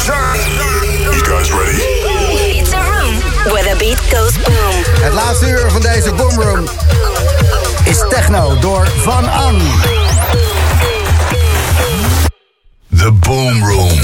You guys ready? It's a room where the beat goes boom. Het laatste uur van deze Boomroom is techno door Van An. The Boom Room.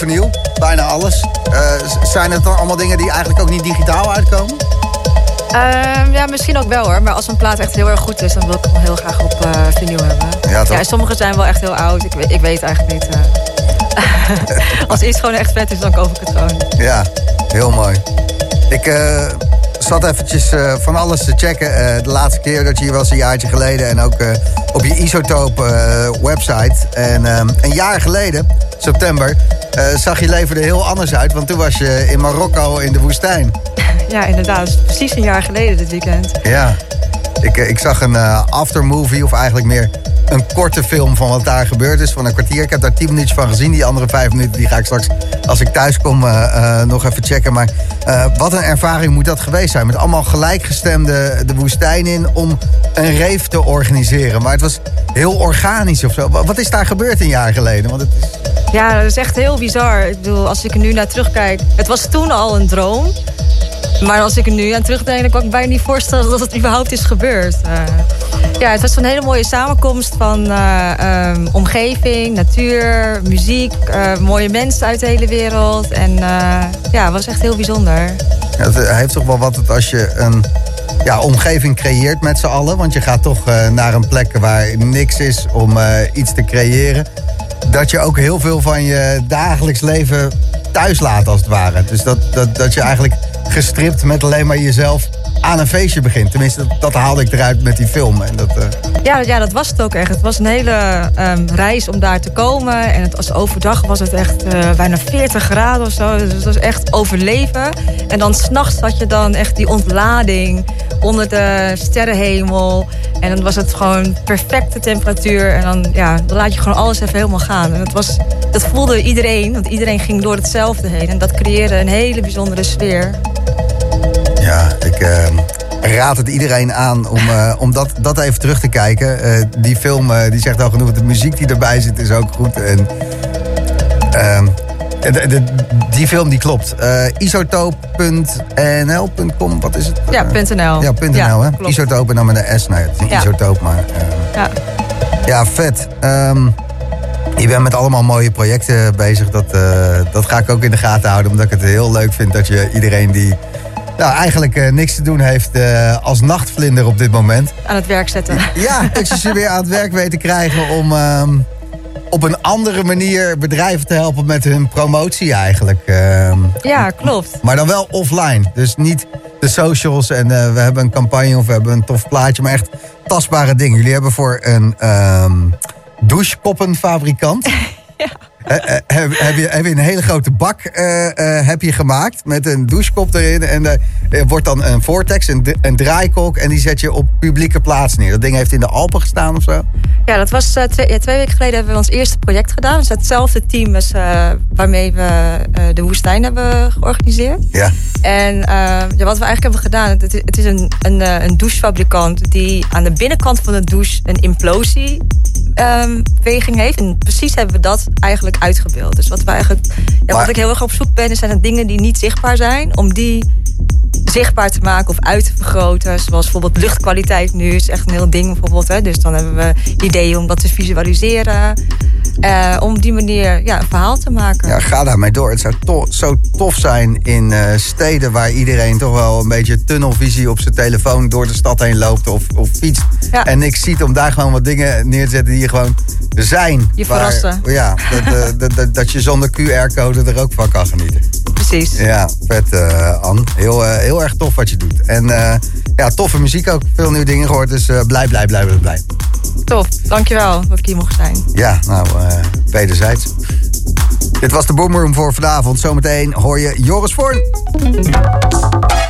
Vernieuw, bijna alles. Eh, zijn het dan allemaal dingen die eigenlijk ook niet digitaal uitkomen? Ehm, ja, misschien ook wel hoor. Maar als een plaat echt heel erg goed is, dan wil ik hem heel graag op eh vinyl hebben. Ja, sommige zijn wel echt heel oud. Ik, weet- ik weet eigenlijk niet. eh. als iets gewoon echt vet is, dan koop ik het gewoon. Ja, heel mooi. Ik zat eventjes van alles te checken. de laatste keer dat je hier was, een jaartje geleden. En ook op je Isotope website. En ehm, een jaar geleden, september, eh, zag je leven er heel anders uit. Want toen was je in Marokko in de woestijn. Ja, inderdaad. Precies een jaar geleden dit weekend. Ja, ik, eh, ik zag een eh, aftermovie, of eigenlijk meer een korte film van wat daar gebeurd is, van een kwartier. Ik heb daar tien minuutjes van gezien. Die andere vijf minuten die ga ik straks, als ik thuis kom, nog even checken. Maar wat een ervaring moet dat geweest zijn. Met allemaal gelijkgestemden de woestijn in om een rave te organiseren. Maar het was heel organisch of zo. Wa- Wat is daar gebeurd een jaar geleden? Want het is, Ja, dat is echt heel bizar. Ik bedoel, als ik er nu naar terugkijk... Het was toen al een droom. Maar als ik er nu aan terugdenk, dan kan ik bijna niet voorstellen dat het überhaupt is gebeurd. Eh, ja, het was een hele mooie samenkomst van eh, ehm, omgeving, natuur, muziek, eh, mooie mensen uit de hele wereld. En ja, het was echt heel bijzonder. Het heeft toch wel wat het als je een ja, omgeving creëert met z'n allen. Want je gaat toch naar een plek waar niks is om iets te creëren. Dat je ook heel veel van je dagelijks leven thuis laat als het ware. Dus dat, dat, dat je eigenlijk gestript met alleen maar jezelf aan een feestje begint. Tenminste, dat, dat haalde ik eruit met die film. En dat, eh, Ja, ja, dat was het ook echt. Het was een hele ehm, reis om daar te komen. En het was overdag was het echt eh, bijna 40 graden of zo. Dus het was echt overleven. En dan s'nachts had je dan echt die ontlading onder de sterrenhemel. En dan was het gewoon perfecte temperatuur. En dan, ja, dan laat je gewoon alles even helemaal gaan. En het was, dat voelde iedereen, want iedereen ging door hetzelfde heen. En dat creëerde een hele bijzondere sfeer. Ja, ik eh, raad het iedereen aan om, eh, om dat, dat even terug te kijken. Eh, die film eh, die zegt al genoeg, de muziek die erbij zit is ook goed. En, ehm, de, de- die film die klopt. Eh isotoop.nl.com, wat is het? Ja, Eh, .nl. Ja, .nl Ja, hè? klopt. Isotoop en dan met een S. Ja, het is niet Ja. isotoop, maar... eh, Ja. ja, vet. Ehm, je bent met allemaal mooie projecten bezig. Dat, eh, dat ga ik ook in de gaten houden. Omdat ik het heel leuk vind dat je iedereen die nou, eigenlijk eh, niks te doen heeft... eh, als nachtvlinder op dit moment... Aan het werk zetten. Ja, dat je ze weer aan het werk weet te krijgen om ehm, op een andere manier bedrijven te helpen met hun promotie eigenlijk. Ehm, Ja, klopt. maar dan wel offline. Dus niet de socials en eh, we hebben een campagne of we hebben een tof plaatje, maar echt tastbare dingen. Jullie hebben voor een ehm douchekoppenfabrikant. Eh, eh, heb, heb, je, heb je een hele grote bak eh, heb je gemaakt met een douchekop erin. En er wordt dan een vortex, een, een draaikolk. En die zet je op publieke plaats neer. Dat ding heeft in de Alpen gestaan of zo. Ja, dat was twee, ja, twee weken geleden hebben we ons eerste project gedaan. Dus hetzelfde team waarmee we de woestijn hebben georganiseerd. Ja. En ja, wat we eigenlijk hebben gedaan, het, is- het is een, een, een douchefabrikant die aan de binnenkant van de douche een implosie beweging heeft. En precies hebben we dat eigenlijk uitgebeeld. Dus wat we eigenlijk, ja, wat ik heel erg op zoek ben, zijn het dingen die niet zichtbaar zijn, om die zichtbaar te maken of uit te vergroten. Zoals bijvoorbeeld luchtkwaliteit nu is echt een heel ding bijvoorbeeld. Hè. Dus dan hebben we ideeën om dat te visualiseren. Eh, om op die manier ja, een verhaal te maken. Ja, ga daarmee door. Het zou zo tof zijn in eh, steden waar iedereen toch wel een beetje tunnelvisie op zijn telefoon door de stad heen loopt of, of fietst. Ja. En niks ziet om daar gewoon wat dingen neer te zetten die er gewoon zijn. Je Waar- verrassen. Ja, dat, eh, dat, dat, je zonder QR-code er ook van kan genieten. Precies. Ja, vet eh Anne. Heel, eh, heel erg tof wat je doet. En eh, ja, toffe muziek ook. Veel nieuwe dingen gehoord. Dus eh, blij, blij, blij, blij, blij. Tof. Dankjewel dat ik hier mocht zijn. Ja, nou, eh wederzijds. Dit was de Boomroom voor vanavond. Zometeen hoor je Joris Voorn.